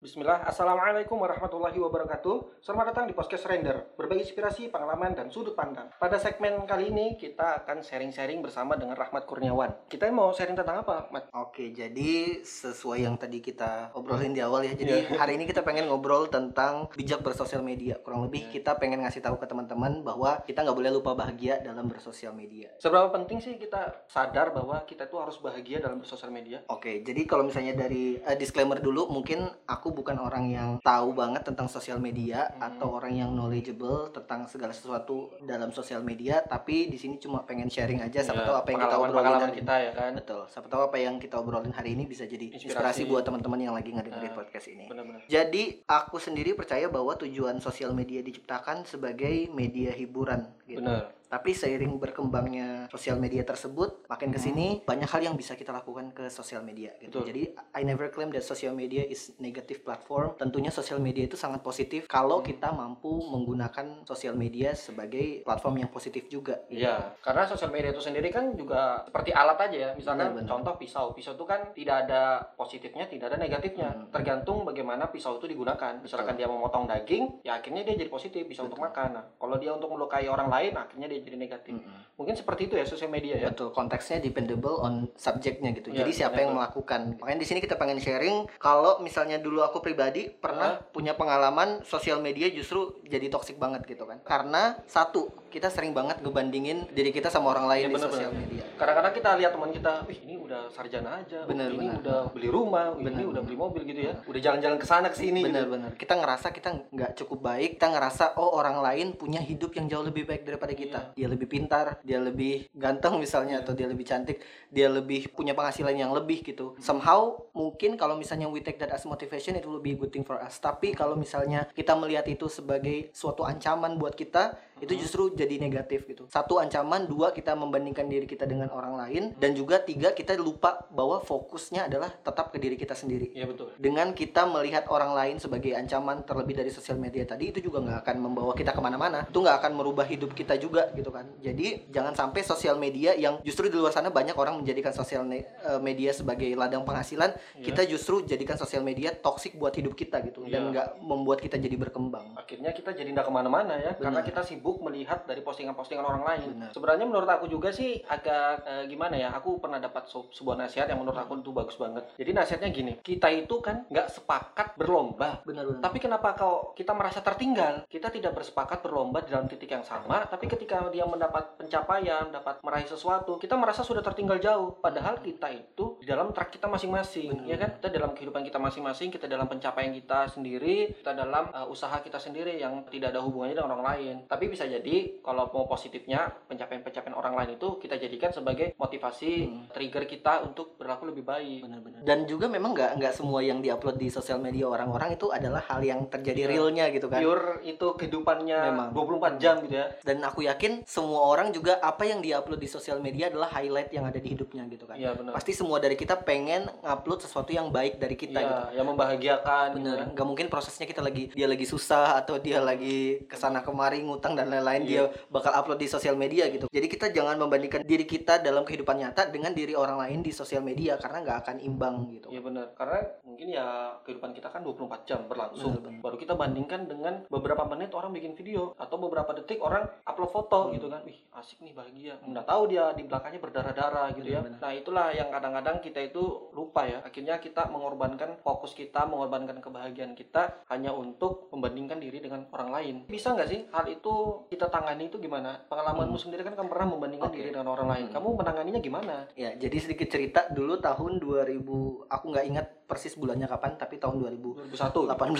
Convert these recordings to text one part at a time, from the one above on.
Bismillah, Assalamualaikum warahmatullahi wabarakatuh Selamat datang di Podcast Render Berbagi inspirasi, pengalaman, dan sudut pandang Pada segmen kali ini kita akan sharing-sharing bersama dengan Rahmat Kurniawan Kita mau sharing tentang apa, Mat? Oke, jadi sesuai yang tadi kita obrolin di awal ya. Jadi Iya. hari ini kita pengen ngobrol tentang bijak bersosial media. Kurang lebih Iya. kita pengen ngasih tahu ke teman-teman bahwa kita nggak boleh lupa bahagia dalam bersosial media. Seberapa penting sih kita sadar bahwa kita tuh harus bahagia dalam bersosial media? Oke, jadi kalau misalnya dari eh, disclaimer dulu, mungkin aku bukan orang yang tahu banget tentang sosial media Hmm. atau orang yang knowledgeable tentang segala sesuatu dalam sosial media, tapi di sini cuma pengen sharing aja siapa Ya, tahu apa yang kita obrolin kita ya kan? Betul. Siapa tahu apa yang kita obrolin hari ini bisa jadi Inspirasi. inspirasi, buat teman-teman yang lagi ngedengerin Nah. podcast ini. Benar-benar Jadi aku sendiri percaya bahwa tujuan sosial media diciptakan sebagai media hiburan gitu. Benar Tapi seiring berkembangnya sosial media tersebut, makin ke sini banyak hal yang bisa kita lakukan ke sosial media gitu. Hmm. Betul. Jadi I never claim that social media is negative platform. Tentunya sosial media itu sangat positif kalau Hmm. kita mampu menggunakan sosial media sebagai platform yang positif juga. gitu. Iya, karena sosial media itu sendiri kan juga seperti alat aja ya. Misalkan Benar, benar. contoh pisau. Pisau itu kan tidak ada positifnya, tidak ada negatifnya. Hmm. Tergantung bagaimana pisau itu digunakan. Misalkan dia memotong daging, ya akhirnya dia jadi positif, bisa untuk Betul. makan. Nah, kalau dia untuk melukai orang lain, akhirnya dia jadi negatif. Mm-mm. Mungkin seperti itu ya sosial media ya. Betul, konteksnya dependable on subjeknya gitu. Iya, Jadi siapa yang melakukan. Makanya di sini kita pengen sharing kalau misalnya dulu aku pribadi pernah punya pengalaman sosial media justru jadi toksik banget gitu kan. Karena satu, kita sering banget ngebandingin diri kita sama orang lain di bener, sosial bener. media. Kadang-kadang kita lihat teman kita, wih ini udah sarjana aja, Bener, ini bener. udah beli rumah, wih, ini Bener, udah bener. beli mobil gitu ya. Udah jalan-jalan ke sana ke sini gitu. Bener-bener. Kita ngerasa kita nggak cukup baik. Kita ngerasa oh orang lain punya hidup yang jauh lebih baik daripada kita. Dia lebih pintar, dia lebih ganteng misalnya Iya. atau dia lebih cantik, dia lebih punya penghasilan yang lebih gitu. Somehow mungkin kalau misalnya we take that as motivation it will be a good thing for us. Tapi kalau misalnya kita melihat itu sebagai suatu ancaman buat kita, itu Hmm. justru jadi negatif gitu. Satu ancaman, dua kita membandingkan diri kita dengan orang lain dan juga tiga kita lupa bahwa fokusnya adalah tetap ke diri kita sendiri Iya betul. dengan kita melihat orang lain sebagai ancaman terlebih dari sosial media tadi itu juga nggak akan membawa kita ke mana-mana itu nggak akan merubah hidup kita juga gitu kan jadi jangan sampai sosial media yang justru di luar sana banyak orang menjadikan sosial eh, media sebagai ladang penghasilan Iya. kita justru jadikan sosial media toksik buat hidup kita gitu Iya. dan nggak membuat kita jadi berkembang akhirnya kita jadi nggak ke mana-mana ya karena Benar. kita sibuk melihat dari postingan-postingan orang lain. Benar. sebenarnya menurut aku juga sih agak eh, gimana ya aku pernah dapat sebuah nasihat yang menurut aku itu bagus banget. Jadi nasihatnya gini kita itu kan nggak sepakat berlomba. Benar-benar tapi kenapa kalau kita merasa tertinggal? Kita tidak bersepakat berlomba di dalam titik yang sama tapi ketika dia mendapat pencapaian dapat meraih sesuatu kita merasa sudah tertinggal jauh. Padahal kita itu di dalam track kita masing-masing Benar. ya kan? kita dalam kehidupan kita masing-masing kita dalam pencapaian kita sendiri kita dalam uh, usaha kita sendiri yang tidak ada hubungannya dengan orang lain. Tapi bisa jadi kalau mau positifnya pencapaian-pencapaian orang lain itu kita jadikan sebagai motivasi Hmm. trigger kita untuk berlaku lebih baik benar-benar dan juga memang nggak nggak semua yang diupload di sosial media orang-orang itu adalah hal yang terjadi Iya. realnya gitu kan pure itu kehidupannya Memang. 24 jam gitu ya dan aku yakin semua orang juga apa yang diupload di sosial media adalah highlight yang ada di hidupnya gitu kan iya benar pasti semua dari kita pengen ngupload sesuatu yang baik dari kita Iya, gitu yang membahagiakan gitu bener kan. nggak mungkin prosesnya kita lagi dia lagi susah atau dia lagi ke sana kemari ngutang dan lain-lain Iya. dia bakal upload di sosial media gitu jadi kita jangan membandingkan diri kita dalam kehidupan nyata dengan diri orang lain di sosial media karena nggak akan imbang gitu Iya benar, karena mungkin ya kehidupan kita kan 24 jam berlangsung. Benar, benar. Baru kita bandingkan dengan beberapa menit orang bikin video atau beberapa detik orang upload foto Hmm. gitu kan. Wih, asik nih bahagia. Nggak tahu dia di belakangnya berdarah-darah gitu ya. Benar, benar. Nah, itulah yang kadang-kadang kita itu lupa ya. Akhirnya kita mengorbankan fokus kita, mengorbankan kebahagiaan kita hanya untuk membandingkan diri dengan orang lain. Bisa nggak sih hal itu kita tangani itu gimana? Pengalamanmu Hmm. sendiri kan kamu pernah membandingkan Oke. diri dengan orang lain. Hmm. Kamu menanganinya gimana? ya jadi sedikit cerita dulu tahun 2000 aku nggak ingat persis bulannya kapan tapi tahun 2000 2001. 18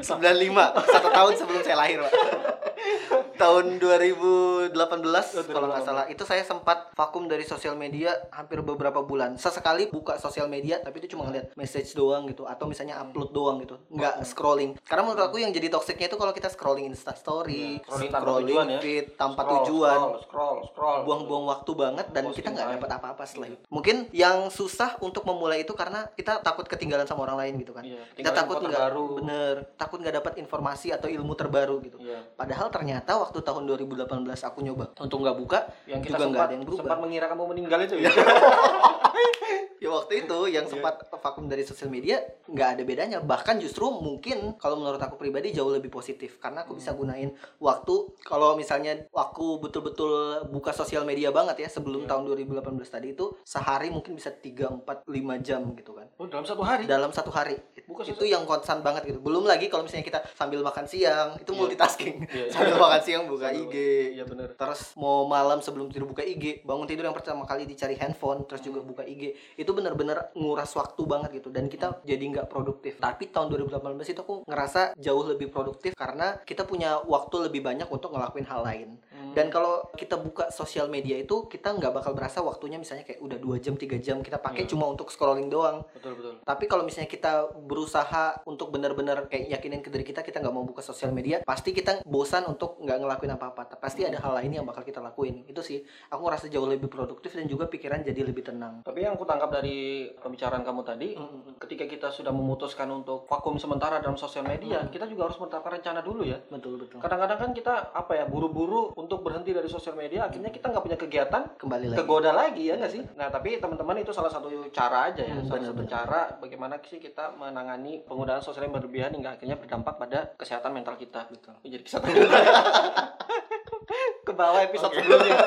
95 satu tahun sebelum saya lahir pak tahun 2018 kalau nggak salah. itu saya sempat vakum dari sosial media hampir beberapa bulan. Sesekali buka sosial media tapi itu cuma ngeliat message doang gitu atau misalnya upload doang gitu. Nggak scrolling. Karena menurut aku yang jadi toksiknya itu kalau kita scrolling insta story Iya, scrolling tanpa tujuan ya. feed tanpa Scroll, tujuan. scroll scroll buang-buang waktu banget dan Posting kita nggak dapat apa-apa setelah itu. Mungkin yang susah untuk memulai itu karena kita takut ketinggalan sama orang lain gitu kan. Iya, Kita takut nggak bener, takut nggak dapat informasi atau ilmu terbaru gitu. Iya. Padahal ternyata waktu tahun 2018 aku nyoba untuk nggak buka Yang kita juga nggak sempat, ada yang berubah. sempat mengira kamu meninggal itu ya. ya waktu itu yang sempat vakum dari sosial media nggak ada bedanya bahkan justru mungkin kalau menurut aku pribadi jauh lebih positif karena aku bisa gunain waktu kalau misalnya aku betul-betul buka sosial media banget ya sebelum Iya. tahun 2018 tadi itu sehari mungkin bisa 3, 4, 5 jam gitu kan Oh, dalam satu hari. dalam satu hari Buka itu yang konstan banget gitu. Belum lagi kalau misalnya kita sambil makan siang itu Iya. multitasking. Iya, iya. sambil makan siang buka Sambil- IG Iya benar. terus mau malam sebelum tidur buka IG bangun tidur yang pertama kali dicari handphone terus juga buka IG itu bener-bener nguras waktu banget gitu. Dan kita jadi nggak produktif. Tapi tahun 2018 itu aku ngerasa jauh lebih produktif karena kita punya waktu lebih banyak untuk ngelakuin hal lain. Hmm. dan kalau kita buka sosial media itu kita nggak bakal berasa waktunya misalnya kayak udah dua jam tiga jam. Kita pakai Iya. cuma untuk scrolling doang. Betul betul. tapi kalau misalnya kita berusaha untuk benar-benar kayak yakinin ke diri kita kita nggak mau buka sosial media pasti kita bosan untuk nggak ngelakuin apa-apa. Pasti ada hal lain yang bakal kita lakuin. Itu sih aku ngerasa jauh lebih produktif dan juga pikiran jadi lebih tenang. Tapi yang aku tangkap dari pembicaraan kamu tadi, ketika kita sudah memutuskan untuk vakum sementara dalam sosial media, kita juga harus menetapkan rencana dulu ya. betul betul. Kadang-kadang kan kita apa ya buru-buru untuk berhenti dari sosial media, akhirnya kita nggak punya kegiatan, kembali lagi. kegoda lagi ya nggak sih? Nah tapi teman-teman itu salah satu cara aja ya, Hmm, salah satu cara bagaimana sih kita menangani penggunaan sosial yang berlebihan hingga akhirnya berdampak pada kesehatan mental kita. betul Jadi kesehatan mental. ke bawah episode sebelumnya.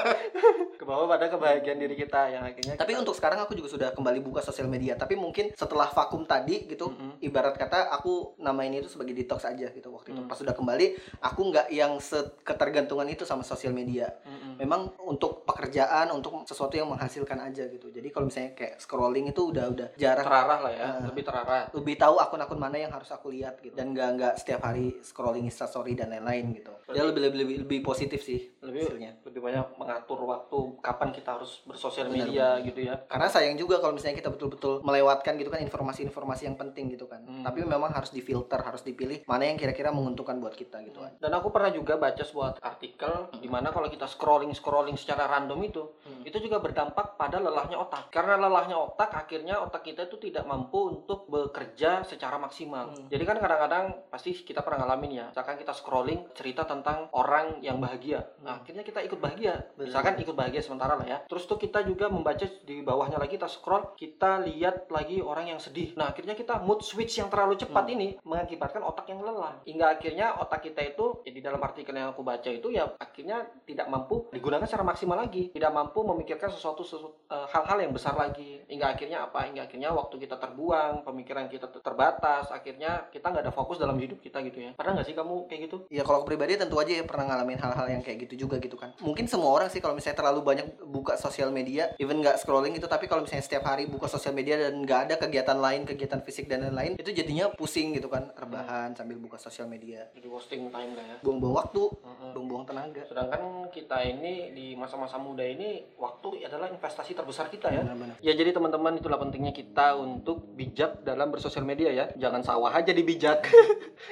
ke bawah pada kebahagiaan diri kita yang akhirnya. tapi kita- untuk sekarang aku juga sudah kembali buka sosial media tapi mungkin setelah vakum tadi gitu Mm-mm. ibarat kata aku namain itu sebagai detox aja gitu waktu itu Hmm. pas sudah kembali aku nggak yang ketergantungan itu sama sosial media Mm-mm. memang untuk pekerjaan untuk sesuatu yang menghasilkan aja gitu jadi kalau misalnya kayak scrolling itu udah udah jarang terarah lah ya, Ah. lebih terarah. lebih tahu akun-akun mana yang harus aku lihat gitu dan nggak nggak setiap hari scrolling instastory dan lain-lain gitu dia lebih lebih lebih, lebih positif sih Lebih hasilnya lebih banyak mengatur waktu kapan kita harus bersosial Benar, media gitu ya. karena sayang juga kalau misalnya kita betul-betul melewatkan gitu kan informasi-informasi yang penting gitu kan Hmm. tapi memang harus difilter harus dipilih mana yang kira-kira menguntungkan buat kita gitu kan Dan aku pernah juga baca sebuah artikel di mana kalau kita scrolling scrolling secara random itu, Hmm. itu juga berdampak pada lelahnya otak. Karena lelahnya otak, akhirnya otak kita itu tidak mampu untuk bekerja secara maksimal. Hmm. Jadi kan kadang-kadang pasti kita pernah ngalamin ya, misalkan kita scrolling cerita tentang orang yang bahagia, nah, akhirnya kita ikut bahagia. Benar. Misalkan ikut bahagia sementara lah ya. Terus tuh kita juga membaca di bawahnya lagi kita scroll, kita lihat lagi orang yang sedih. Nah akhirnya kita mood switch yang terlalu cepat Hmm. ini mengakibatkan otak yang lelah. Hingga akhirnya otak kita itu, ya di dalam artikel yang aku baca itu ya akhirnya tidak mampu digunakan secara maksimal lagi. Tidak mampu memikirkan sesuatu, sesu- eh, hal-hal yang besar lagi. Hingga akhirnya apa? Hingga akhirnya waktu kita terbuang, pemikiran kita ter- terbatas. Akhirnya kita nggak ada fokus dalam hidup kita gitu ya. Pernah nggak sih kamu kayak gitu? Ya kalau aku pribadi tentu aja ya pernah ngalamin hal-hal yang kayak gitu juga gitu kan. Mungkin semua orang sih kalau misalnya terlalu banyak buka sosial media, even nggak scrolling itu, tapi kalau misalnya setiap hari buka sosial media dan nggak ada kegiatan lain, kegiatan fisik dan lain-lain, itu jadinya pusing gitu kan, rebahan sambil buka sosial media. Jadi wasting time lah ya. Buang-buang waktu, Mm-mm. buang-buang tenaga. Sedangkan kita ini di masa-masa muda ini waktu adalah investasi terbesar kita ya. Benar-benar. Ya jadi teman-teman itulah pentingnya kita untuk bijak dalam bersosial media ya. Jangan sawah aja dibijak.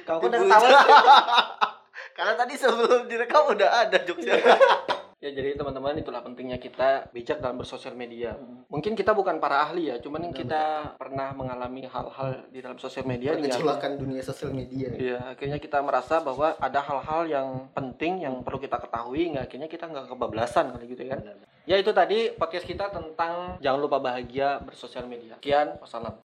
Kamu kan ketawa. Karena tadi sebelum direkam udah ada jokesnya. Ya jadi teman-teman itulah pentingnya kita bijak dalam bersosial media. Mungkin kita bukan para ahli ya, cuman Benar, kita pernah mengalami hal-hal di dalam sosial media hingga Kecualakan dunia sosial media. Iya, akhirnya kita merasa bahwa ada hal-hal yang penting yang perlu kita ketahui, nggak akhirnya kita nggak kebablasan kali gitu kan. Benar. Ya itu tadi podcast kita tentang jangan lupa bahagia bersosial media. Sekian, wassalam.